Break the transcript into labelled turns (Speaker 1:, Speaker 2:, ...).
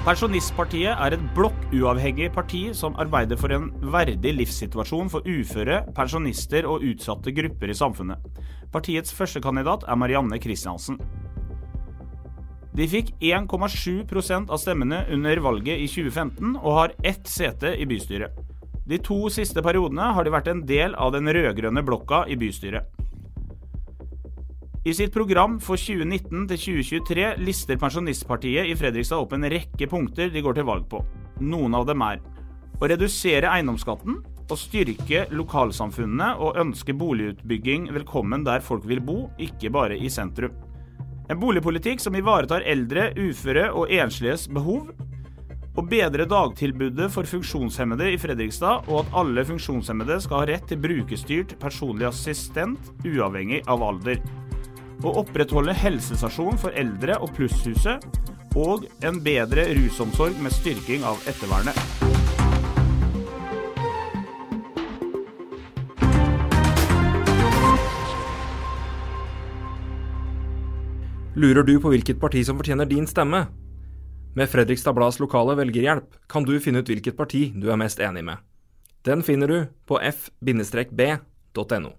Speaker 1: Pensjonistpartiet er et blokkuavhengig parti som arbeider for en verdig livssituasjon for uføre, pensjonister og utsatte grupper i samfunnet. Partiets førstekandidat er Marianne Christiansen. De fikk 1,7% av stemmene under valget i 2015, og har ett sete i bystyret. De to siste periodene har de vært en del av den rød-grønne blokka i bystyret. I sitt program for 2019 til 2023 lister Pensjonistpartiet i Fredrikstad opp en rekke punkter de går til valg på. Noen av dem er å redusere eiendomsskatten, å styrke lokalsamfunnene og ønske boligutbygging velkommen der folk vil bo, ikke bare i sentrum. En boligpolitikk som ivaretar eldre, uføre og ensliges behov. Å bedre dagtilbudet for funksjonshemmede i Fredrikstad, og at alle funksjonshemmede skal ha rett til brukerstyrt personlig assistent, uavhengig av alder. Å opprettholde helsestasjon for eldre og Plusshuset, og en bedre rusomsorg med styrking av ettervernet.
Speaker 2: Lurer du på hvilket parti som fortjener din stemme? Med Fredrikstad Blads lokale velgerhjelp kan du finne ut hvilket parti du er mest enig med. Den finner du på f-b.no.